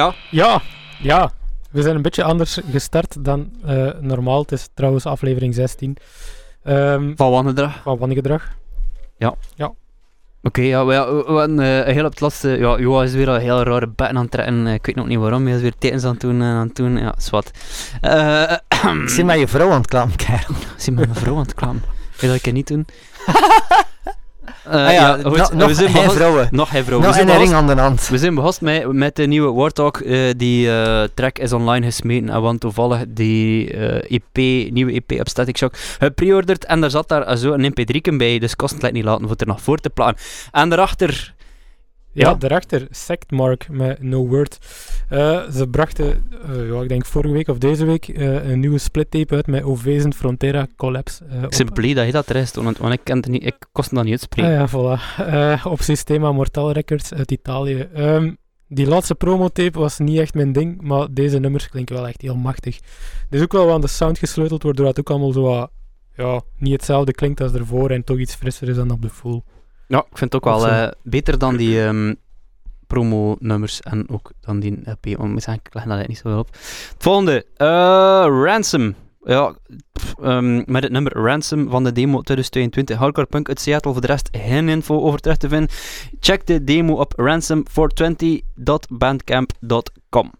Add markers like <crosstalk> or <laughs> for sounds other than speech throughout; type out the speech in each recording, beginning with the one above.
Ja, Ja, ja. We zijn een beetje anders gestart dan eh, normaal. Het is trouwens aflevering 16 ehm, van wannedrag. van Wannegedrag. Oké, ja, we, we, we hadden eh, heel op het laatste... Ja, Joa is weer een heel rare betten aan het trekken. eh, ik weet nog niet waarom. Hij is weer tekens aan het doen en aan het doen. Ja, zwart. Eh <clears throat> Ik zit met je vrouw aan het klammen, kerel. zie mijn vrouw aan het klappen. Wil dat ik het niet doen? <laughs> Eh, ah ja, goed, no- we nog zijn geen vrouwen. Nog geen vrouw. <laughs> we zijn een ring aan de hand. We zijn begonnen met, met de nieuwe Warthog. eh die eh, track is online gesmeten. En want toevallig die EP, nieuwe EP op Static Shock gepreorderd. En daar zat daar zo een mp3 bij. Dus kost het niet laten om het er nog voor te plakken. En daarachter... Ja, daarachter Sectmark met No Word. Eh, ze brachten, eh, ja, ik denk vorige week of deze week, eh, een nieuwe splittape uit met Ovezen Frontera Collapse. Ik op- ben blij dat je dat is, want want ik, het niet, ik kost dat niet uitspreken. Ah ja, voilà. Op Systema Mortal Records uit Italië. Ehm, die laatste promotape was niet echt mijn ding, maar deze nummers klinken wel echt heel machtig. Er is ook wel wat aan de sound gesleuteld, waardoor het ook allemaal zo ja, niet hetzelfde klinkt als ervoor en toch iets frisser is dan op de full. Ja, ik vind het ook wel zo. eh, beter dan die ehm, promo-nummers en ook dan die LP. Want ik moet zeggen, ik leg dat niet zo wel op. Het volgende, eh, Ransom. Ja, pff, ehm, met het nummer Ransom van de demo 2022 Hardcore Punk uit Seattle. Voor de rest geen info over terug te vinden. Check de demo op ransom420.bandcamp.com.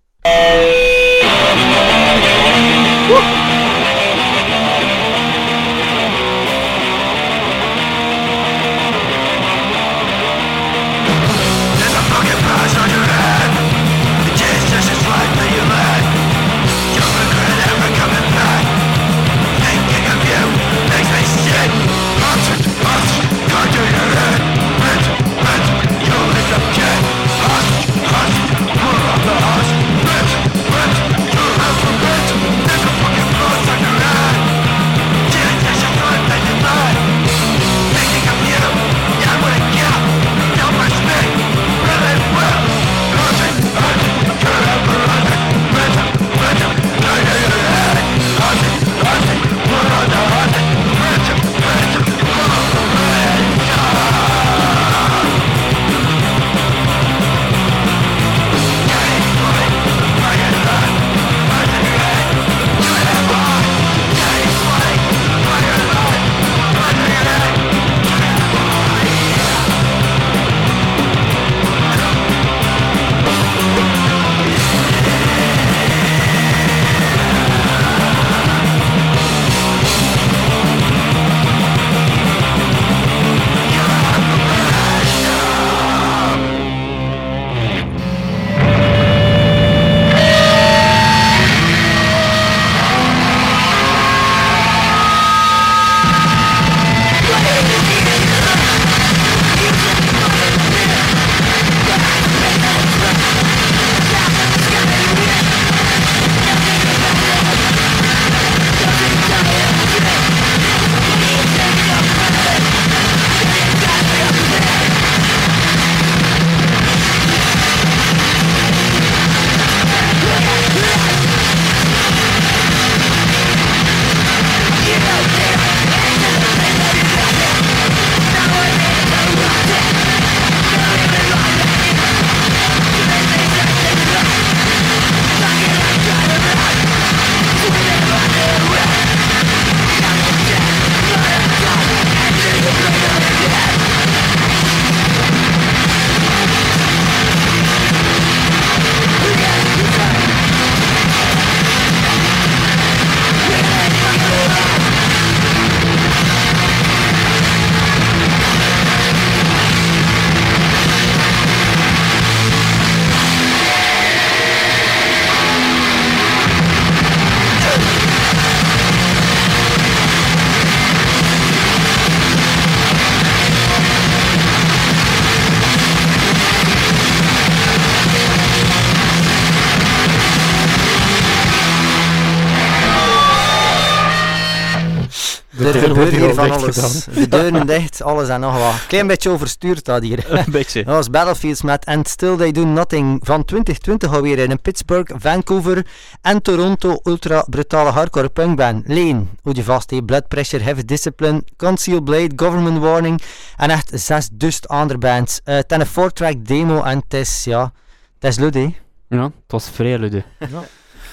Er gebeurt hier van alles. De deuren dicht, alles en nog wat. Klein beetje overstuurd dat hier. <laughs> Een beetje. Dat was Battlefields met And Still They Do Nothing van 2020 alweer in Pittsburgh, Vancouver en Toronto ultra brutale hardcore punkband. Leen, hoe je vast Blood Pressure, Heavy Discipline, Conceal Blade, Government Warning en echt zes dust andere bands. Eh, het is een 4-track demo en het is, ja, het is luid hè. Ja, het was vrij luide. Ja.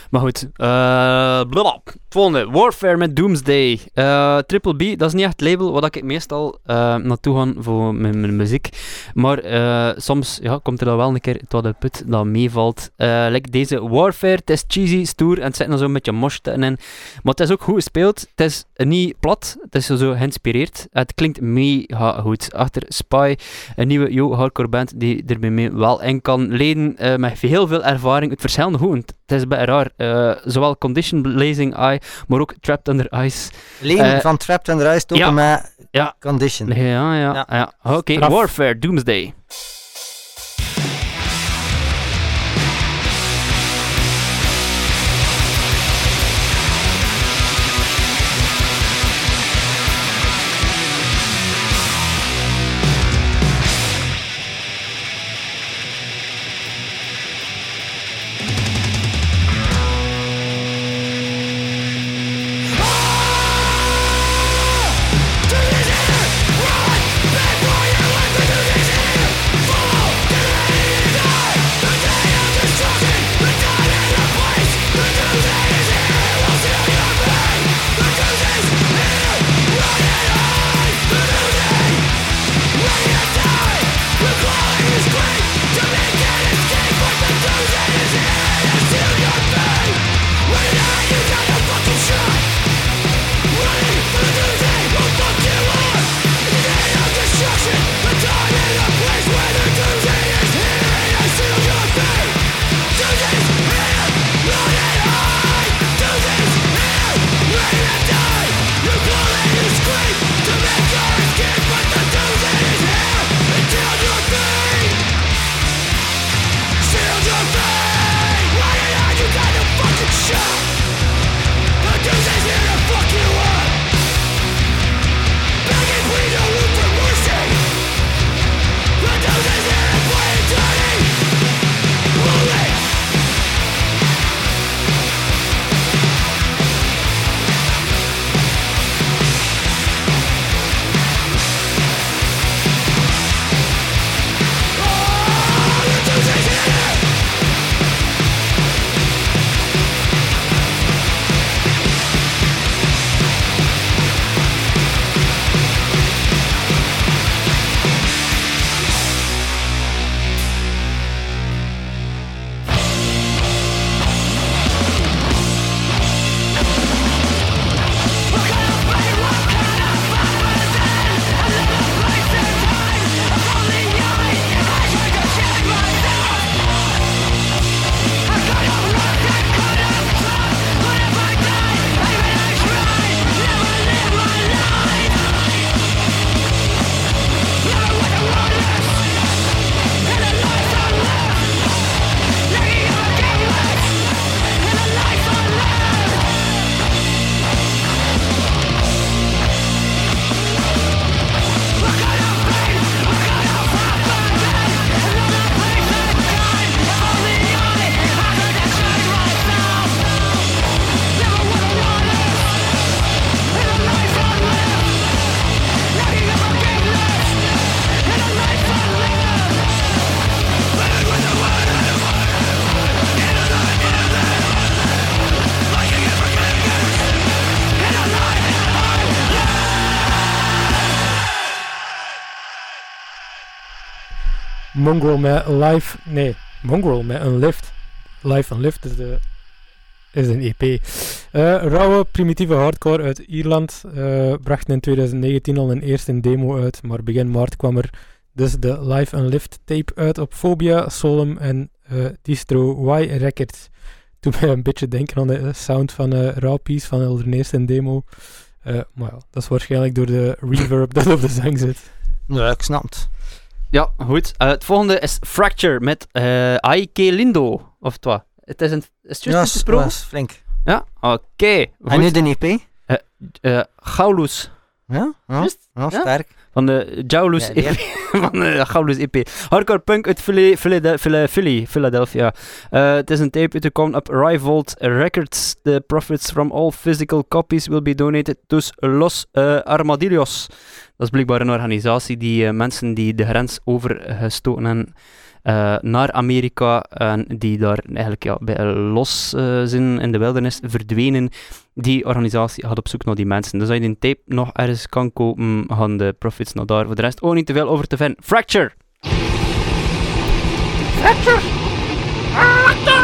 Maar goed. Het volgende, Warfare met Doomsday. Eh, Triple B, dat is niet echt het label wat ik meestal eh, naartoe ga voor mijn, mijn muziek. Maar soms ja, komt er dan wel een keer tot de put dat meevalt. Like deze Warfare, het is cheesy, stoer en het zit nog zo'n beetje mosh in. Maar het is ook goed gespeeld. Het is niet plat, het is zo geïnspireerd. Het klinkt mega goed. Achter Spy, een nieuwe yo hardcore band die er bij mij wel in kan leden. met heel veel ervaring. Het verschillende goed. Het is beetje raar. Eh, zowel Condition Blazing Eye, maar ook Trapped Under Ice. Leen Eh, van Trapped and Rise stoppen ja. met Ja. Condition. Ja, ja, ja. Ja. Oké. Warfare, Doomsday. Mongrel met live... Nee, Mongrel met een lift. Live en lift is, een EP. Eh, rauwe, primitieve hardcore uit Ierland. eh bracht in 2019 al een eerste demo uit, maar begin maart kwam er dus de Live and Lift tape uit op Phobia, Solum en eh, Distro Y Records. Toen mij een beetje denken aan de sound van uh, Raw Piece van hun eerste demo. Maar ja, dat is waarschijnlijk door de reverb <laughs> dat op de zang zit. Ja, ik snap het. Ja, goed. Eh, het volgende is Fracture met eh Aike Lindo. Of wat? Het is een... Is het Ja, juist was flink. Ja, oké. En nu de EP? Eh Gaulus. Ja, ja, ja, Ja? sterk. Van de Jaulus EP. <laughs> van de Gaulus EP. Hardcore punk uit Philly, Philly, Philly, Philadelphia. Eh, het is een tape uitgekomen op Rivolt Records. The profits from all physical copies will be donated to Los eh, Armadillos. Dat is blijkbaar een organisatie die eh, mensen die de grens overgestoten hebben naar Amerika en die daar eigenlijk ja, bij, los uh, zijn in de wildernis verdwenen. Die organisatie gaat op zoek naar die mensen. Dus als je die tape nog ergens kan kopen, gaan de profits naar daar. Voor de rest ook niet te veel over te vinden. Fracture! Fracture! Fracture!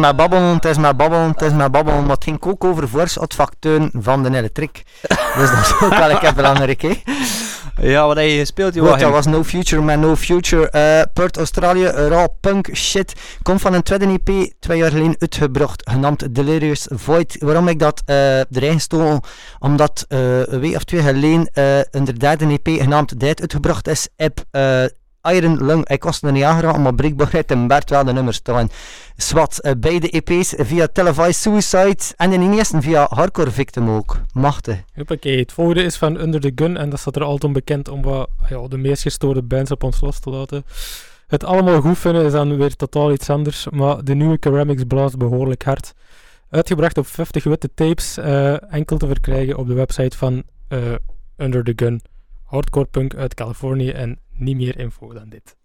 Maar babbelen, het is maar babbelen, het is maar babbelen. Maar het ging ook over voorschotfacturen van de elektrik. dus dat is ook wel een keer belangrijk, hè. Ja, wat heb je gespeeld, joh? Dat was No Future Man, No Future. Uh, Perth, Australië, raw punk shit. Komt van een tweede EP, twee jaar geleden uitgebracht, genaamd Delirious Void. Waarom ik dat uh, erin gestoken? Omdat uh, een week of twee geleden uh, een derde EP genaamd Dead uitgebracht is. Heb Iron Lung. Ik was er niet aangeraakt, maar breekbaarheid en Bert wel de nummers staan. Swat, uh, beide EP's via Televised Suicide en in de eerste via Hardcore Victim ook. Machtig. Oké, het volgende is van Under the Gun en dat staat er altijd bekend om wat, ja, de meest gestoorde bands op ons los te laten. Het allemaal goed vinden is dan weer totaal iets anders, maar de nieuwe Ceramics blaast behoorlijk hard. Uitgebracht op 50 witte tapes, uh, enkel te verkrijgen op de website van uh, Under the Gun. Hardcore punk uit Californië en niet meer info dan dit.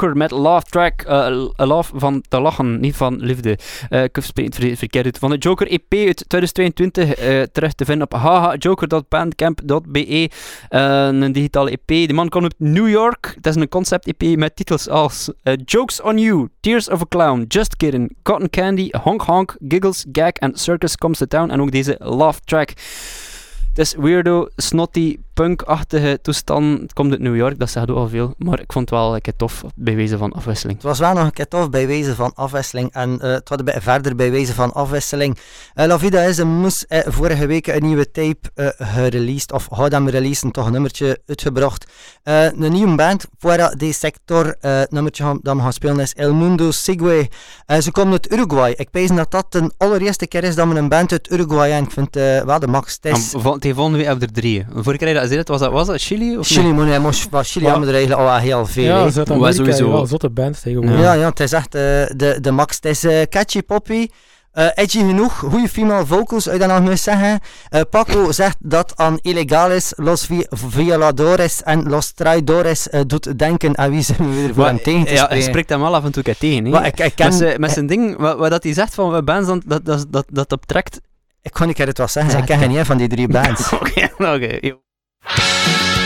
Joker met Love Track. Uh, love van te lachen, niet van liefde. Uh, ik spreek het verkeerd uit. Van de Joker EP uit 2022. terug te vinden op hahajoker.bandcamp.be. een digitale EP. De man komt uit New York. Het is een concept EP met titels als Jokes on You, Tears of a Clown, Just Kidding, Cotton Candy, Honk Honk, Giggles, Gag en Circus Comes to Town. En ook deze Love Track. Het is weirdo, snotty, punk-achtige toestand. Het komt uit New York, dat zegt ook al veel. Maar ik vond het wel een keer tof bij wijze van afwisseling. Het was wel nog een keer tof bij wijze van afwisseling. En uh, het was een beetje verder bij wijze van afwisseling. Uh, La Vida is een moes uh, vorige week een nieuwe tape gereleased. Of had hem releasen, toch een nummertje uitgebracht. een nieuwe band, Fuera de Sector. het nummertje dat we gaan spelen is El Mundo Sigue. ze komen uit Uruguay. Ik pees dat dat de allereerste keer is dat we een band uit Uruguay en ik vind wel de max. Is... Die volgende week hebben er drie. Vorige keer dat was dat, was dat Chili? Of Chili, maar nee, maar Chili hebben er eigenlijk al heel veel. Ja, hebben sowieso wel zotte bands tegenwoordig. Ja, ja, het is echt uh, de, de max. Het is uh, catchy poppy. Uh, edgy genoeg, goede female vocals, zou je dat nog eens zeggen. Uh, Paco zegt dat aan illegal is, Los Violadores en Los Traidores uh, doet denken aan wie ze weer voor hem tegen te Ja, hij spreekt hem wel af en toe tegen. He. Ik, ik ken, met zijn ding, wat, wat dat hij zegt van bands, dat, dat, dat, dat optrekt... Ik kan niet het wel zeggen, ik ken geen van die drie <laughs> bands. Oké, oké. Thank you.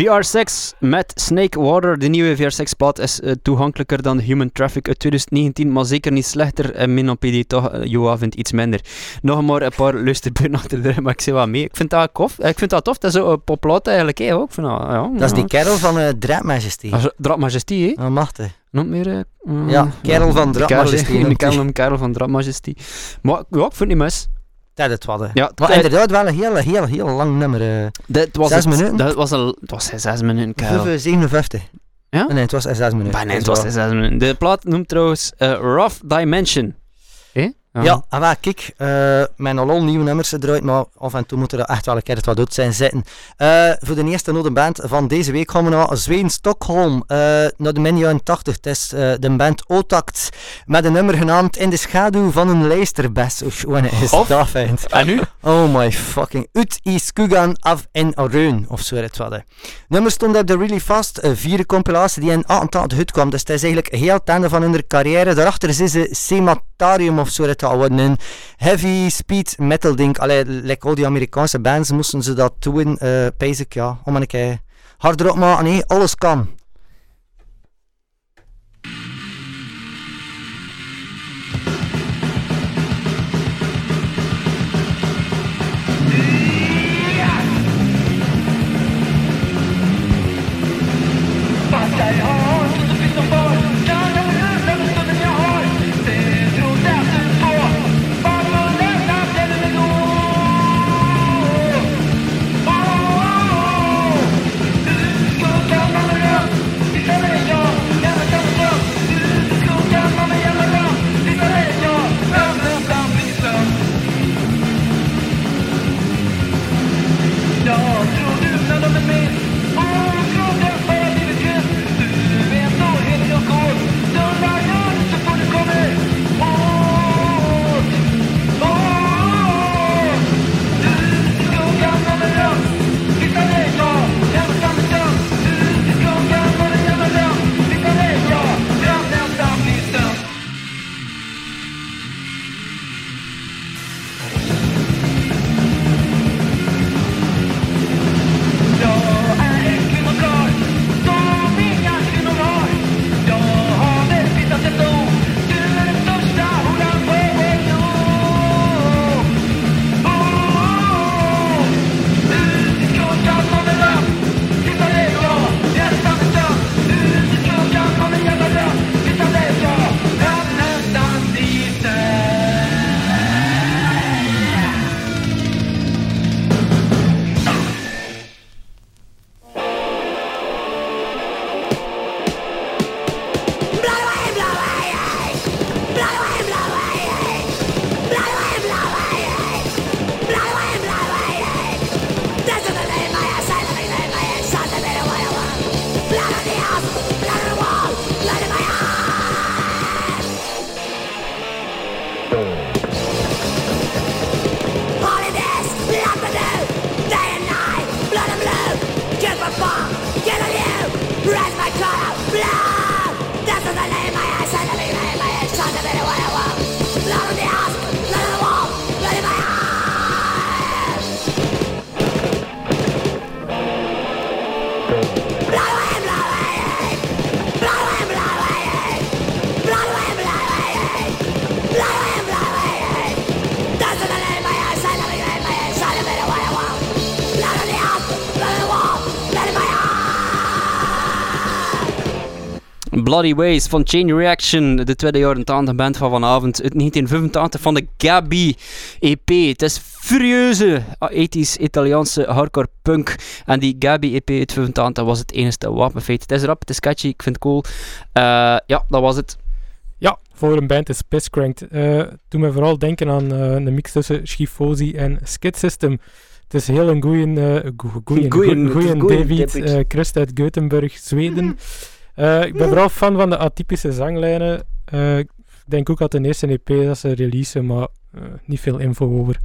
VR6 met Snake Water. De nieuwe VR6-plaat is uh, toegankelijker dan Human Traffic uit 2019, maar zeker niet slechter. En min op die toch, uh, Joa vindt iets minder. Nog maar een paar luisterburen <laughs> achter de rug, maar ik zeg wat mee. Ik vind dat tof. Ik vind dat tof. Dat is zo een eigenlijk, hè, ook. Van, ja, dat is die kerel van uh, Drap Majesty. Drap Majesty, hè? Oh, machtig. Nog meer? Ja, kerel van Drap Majesty. Ik ken hem, kerel van Drap Majesty. Maar ja, ik vind niet mis. Dat het wat. Ja, maar inderdaad wel een heel, heel, heel lang nummer. Uh, dat was zes het, minuten? Dat was, al, het was zes minuten, kerel. 57. Ja? Nee, het was zes minuten. Bah, nee, het was zes minuten. De plaat noemt trouwens uh, Rough Dimension. Eh? Ja, ja en wel, kijk, uh, mijn al nieuwe nummers eruit, maar af en toe moeten er echt wel een keer het wat uit zijn zitten. Uh, voor de eerste node band van deze week gaan we naar Zweden, Stockholm, uh, naar de min jaren 80. Het is de band Otact, met een nummer genaamd In de schaduw van een lijsterbes. Hoe schoon is of, dat. En nu? Oh my fucking, Ut i skugan af in Reun, of zo het wat. nummer stond op de Really Fast, vierde compilatie die in 88 uitkwam, dus het is eigenlijk heel het einde van hun carrière. Daarachter is ze Sematarium of zo het worden. Een heavy speed metal ding. Allee, like al die Amerikaanse bands moesten ze dat doen. Uh, basic, ja. Om een keer harder op maken. Nee, alles kan. Bloody Ways van Chain Reaction, de tweede jaren 80 band van vanavond uit 1985 van de Gabi EP. Het is furieuze 80s Italiaanse hardcore punk. En die Gabi EP uit 85 was het enige wapenfeit. Het is rap, het is catchy, ik vind het cool. Uh, ja, dat was het. Ja, voor een band is Pisscranked. Uh, doe me vooral denken aan uh, een mix tussen Schifosi en Skid System. Het is heel een goeie, uh, goeie, goeie, goeie David uh, Christ uit Gothenburg, Zweden. <laughs> Uh, ik ben vooral fan van de atypische zanglijnen. Uh, ik denk ook dat de eerste EP dat ze releasen, maar uh, niet veel info over.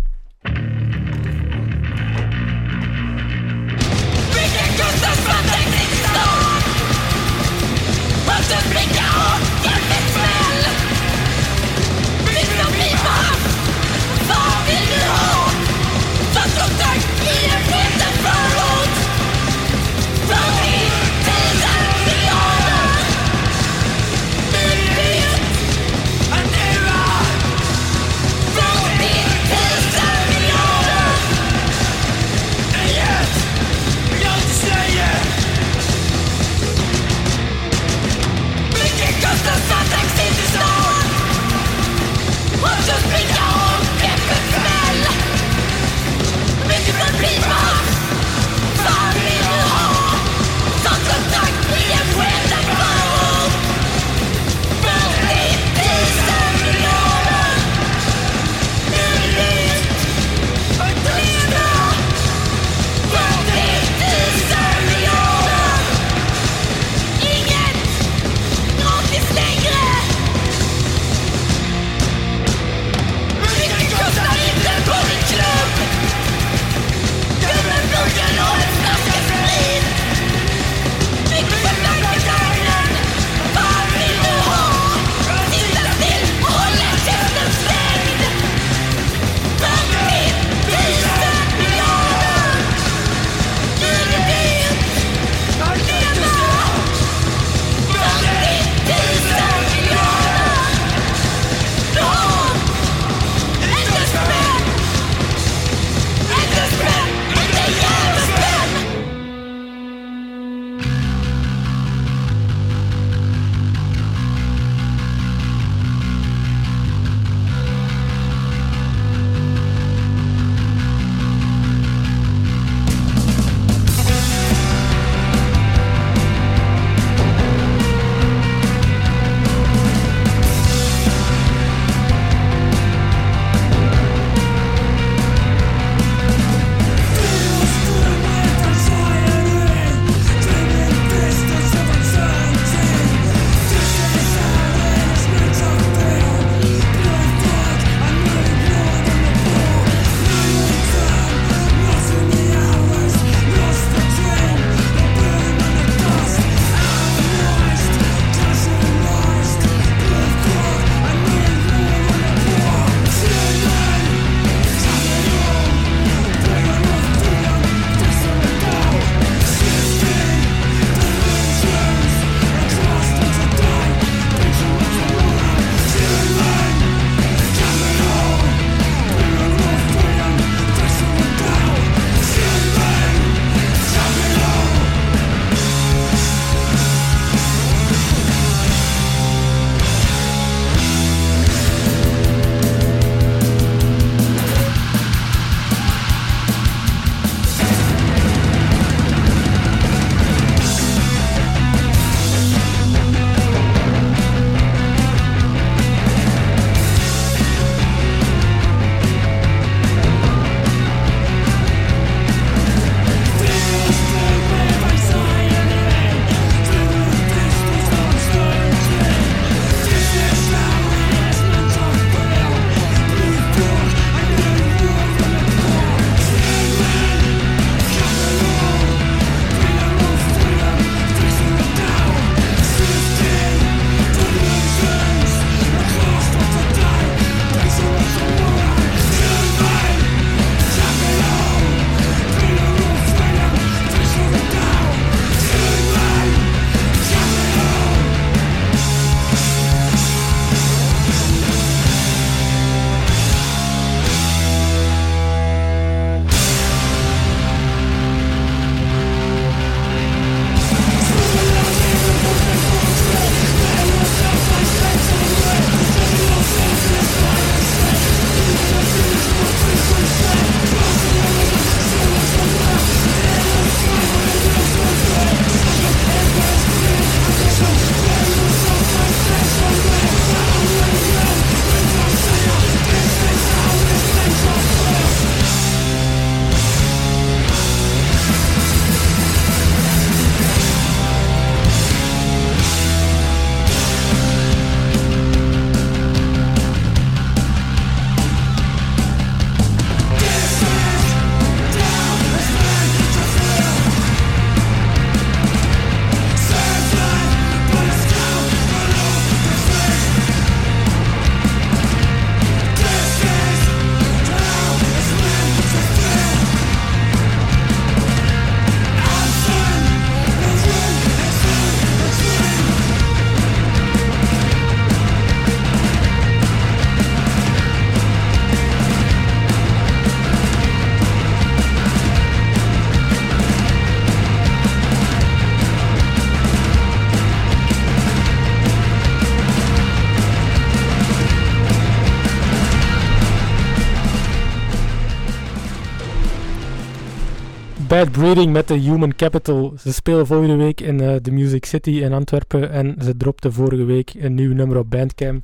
Bad Breeding met de Human Capital. Ze spelen volgende week in uh, de Music City in Antwerpen en ze dropten vorige week een nieuw nummer op Bandcamp.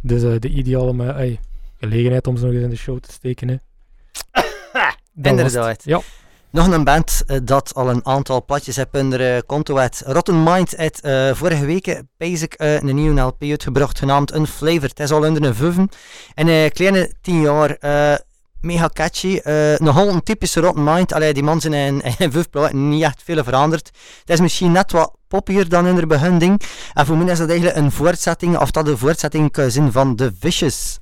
Dus uh, de ideale uh, gelegenheid om ze nog eens in de show te steken. Hè. <coughs> Inderdaad. Ja. Nog een band uh, dat al een aantal platjes heeft onder konto had. Rotten Mind heeft vorige week basic een nieuwe LP uitgebracht genaamd Unflavored. Het is al onder een vuven. En een kleine tien jaar mega catchy. Uh, nogal een typische Rotten Mind. Allee, die man zijn in, in vijf niet echt veel veranderd. Het is misschien net wat poppier dan in de behending. En voor mij is dat eigenlijk een voortzetting, of dat een voortzetting kan zijn van The Vicious.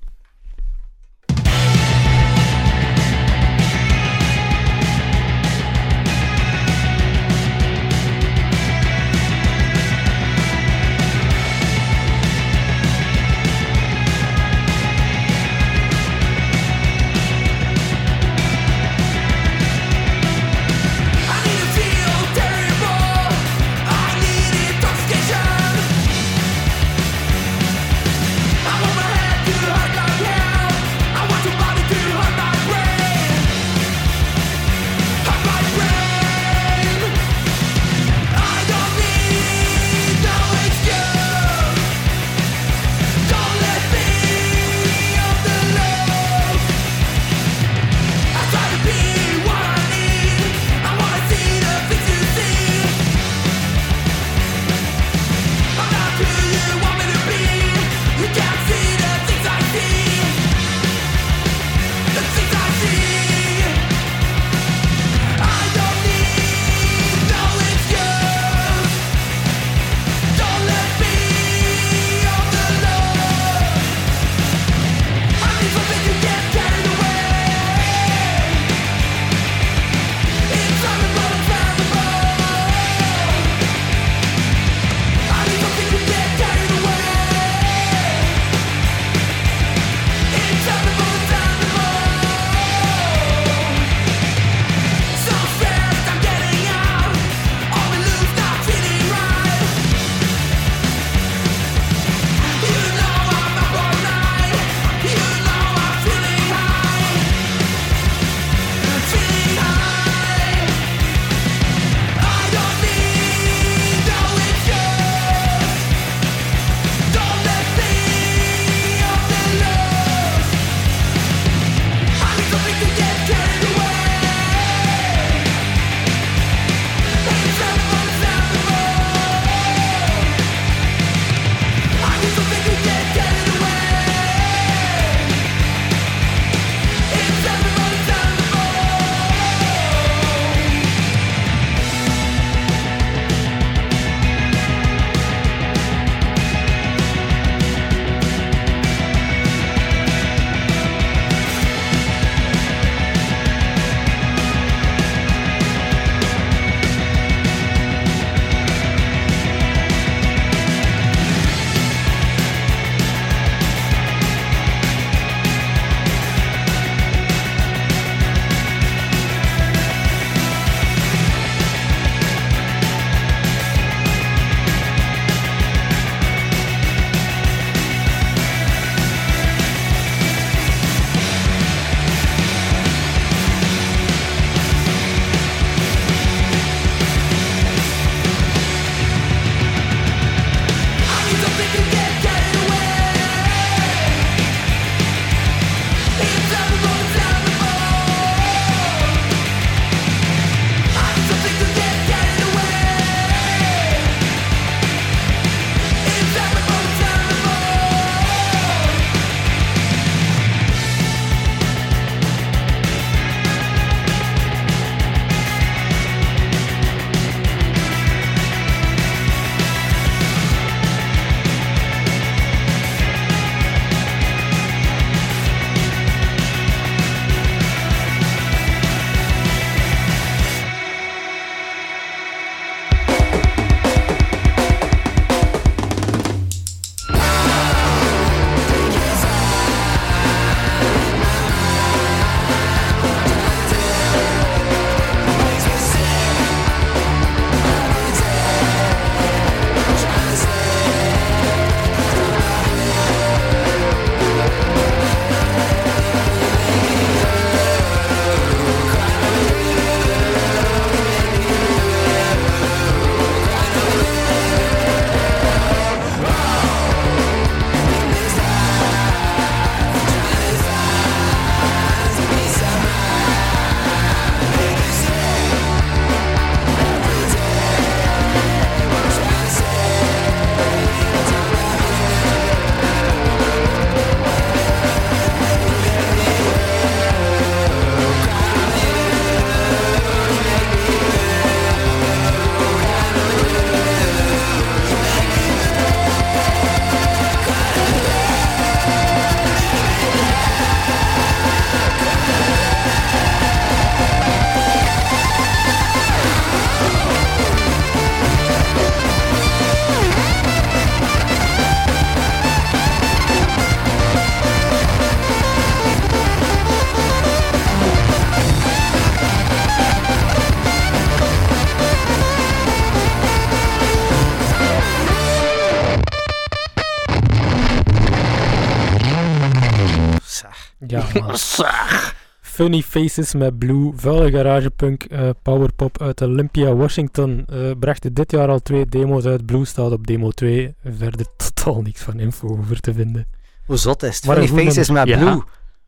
Funny Faces met Blue, vuile garagepunk, uh, powerpop uit Olympia, Washington. Uh, brachten dit jaar al twee demo's uit. Blue staat op demo 2. Verder <laughs> totaal niks van info over te vinden. Hoe zot is het? Funny Faces met Blue.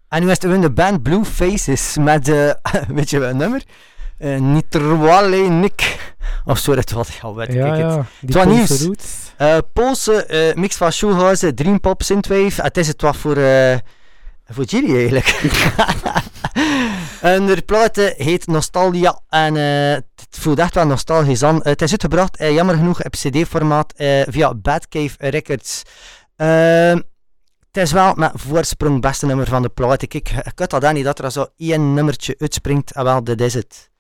En nu is het de band Blue Faces met, uh, <laughs> weet je wat nummer? Uh, Nitroale Nick. Of zo, dat was, ja, weet ja, ik ja, het. Was Poolse nieuws. Uh, Poolse uh, mix van Shoehouse, Dreampop, Synthwave. Het is het wat voor, uh, voor Gilly eigenlijk. <laughs> en de platen heet Nostalgia en het voelt echt wel nostalgisch aan. het is uitgebracht, jammer genoeg, op cd-formaat via Batcave Records. het is wel met voorsprong beste nummer van de plaat. Ik, ik, had dat niet dat er zo één nummertje uitspringt. En wel, dit is het.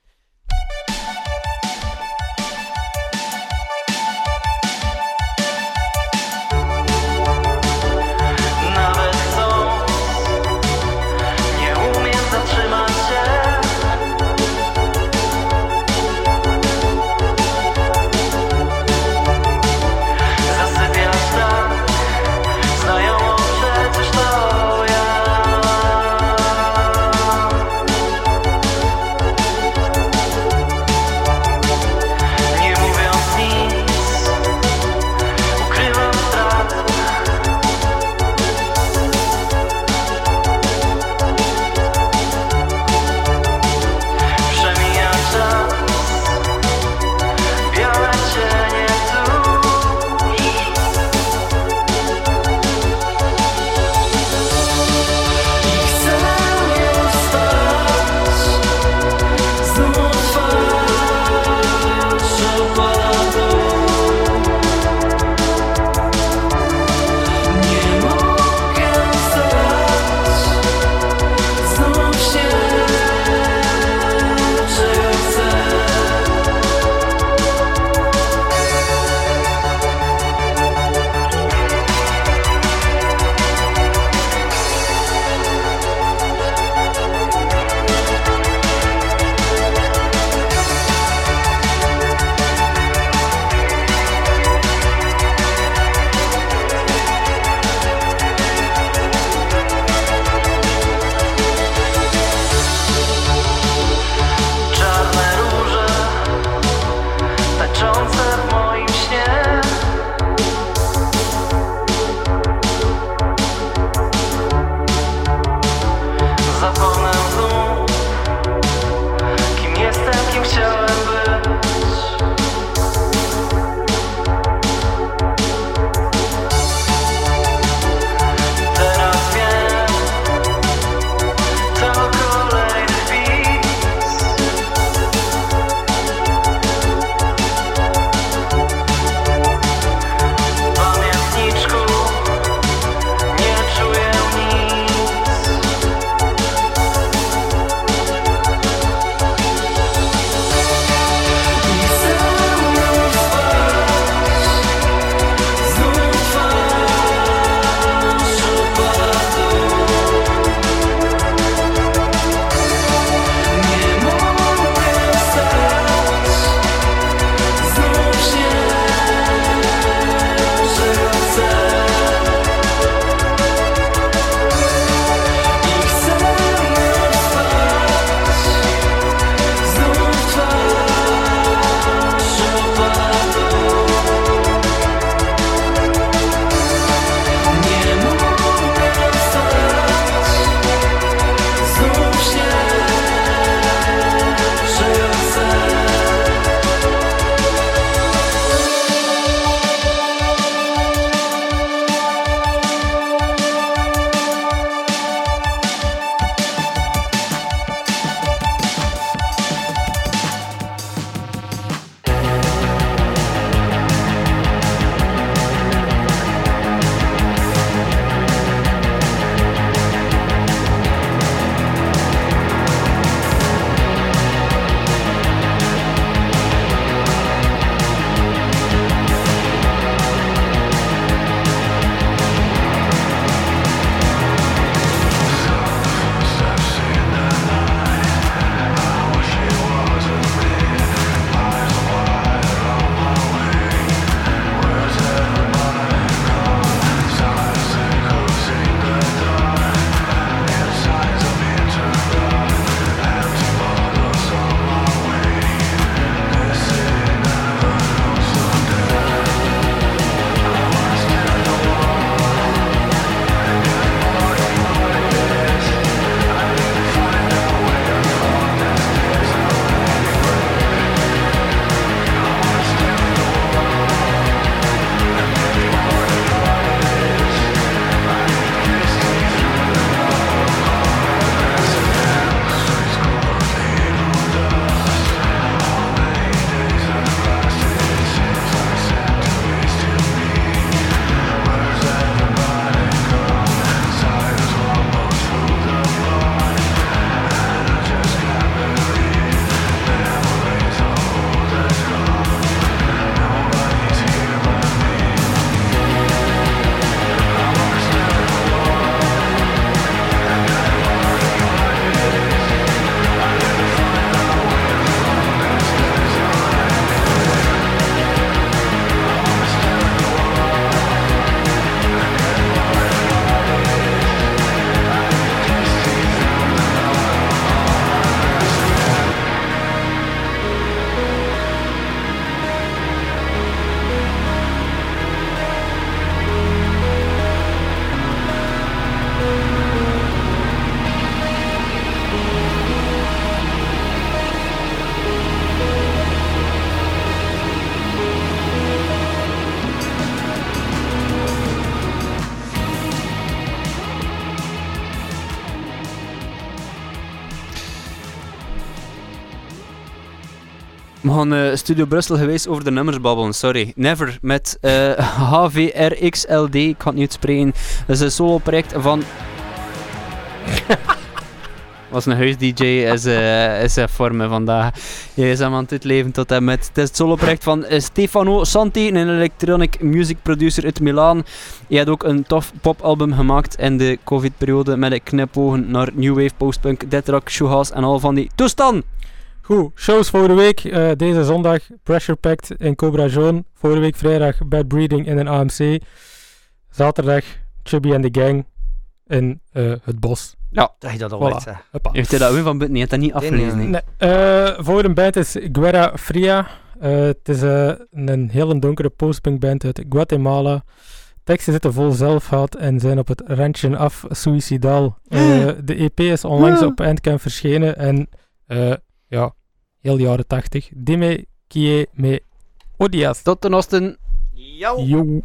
We gaan eh, Studio Brussel geweest over de nummers babbelen, sorry. Never, met eh, <laughs> HVRXLD, ik kan het niet uitspreken. Dat is een solo-project van... <laughs> was een huis-dj, is, eh is een vormen vandaag. Je is hem aan het leven tot en met. Het is het solo-project van eh, Stefano Santi, een electronic music producer uit Milaan. Hij had ook een tof popalbum gemaakt in de covid-periode met een knipogen naar new wave, postpunk, death rock, shoehouse en al van die toestand. Goed, shows voor de week. Eh, deze zondag Pressure Pact in Cobra Zone. Vorige week vrijdag Bad Breeding in een AMC. Zaterdag Chubby and the Gang in eh, het bos. Dat je dat al Voilà. weet. Heeft hij dat weer van? Nee, hij heeft dat niet afgelezen. nee, nee. Nee, eh, voor een band is Guerra Fria. Eh, het is een hele donkere postpunk band uit Guatemala. Teksten zitten vol zelfhaat en zijn op het randje af suicidaal. Eh, de EP is onlangs op Bandcamp verschenen en eh, ja, heel jaren 80. Dime kie me odias. Tot ten osten. Yo. Yo.